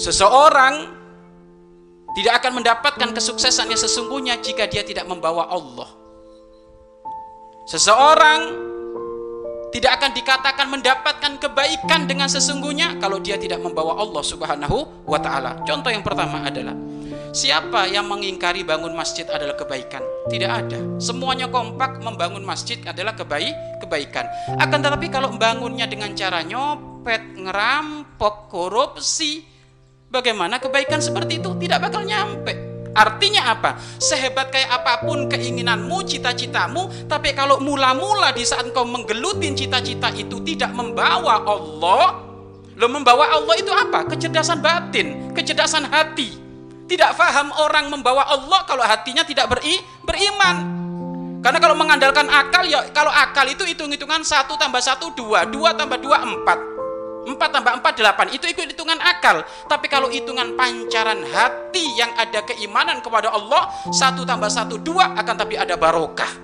Seseorang tidak akan mendapatkan kesuksesan yang sesungguhnya jika dia tidak membawa Allah. Seseorang tidak akan dikatakan mendapatkan kebaikan dengan sesungguhnya kalau dia tidak membawa Allah Subhanahu wa taala. Contoh yang pertama adalah siapa yang mengingkari bangun masjid adalah kebaikan? Tidak ada. Semuanya kompak membangun masjid adalah kebaik kebaikan. Akan tetapi kalau membangunnya dengan cara nyopet, ngerampok, korupsi, Bagaimana kebaikan seperti itu tidak bakal nyampe. Artinya apa? Sehebat kayak apa pun keinginanmu, cita-citamu, tapi kalau mula-mula di saat kau menggelutin cita-cita itu tidak membawa Allah, lo membawa Allah itu apa? Kecerdasan batin, kecerdasan hati. Tidak faham orang membawa Allah kalau hatinya tidak beri, beriman. Karena kalau mengandalkan akal ya kalau akal itu hitung-hitungan satu tambah satu dua, dua tambah dua empat. 4 tambah 4 8 itu ikut hitungan akal. Tapi kalau hitungan pancaran hati yang ada keimanan kepada Allah 1 tambah 1 2 akan tapi ada barokah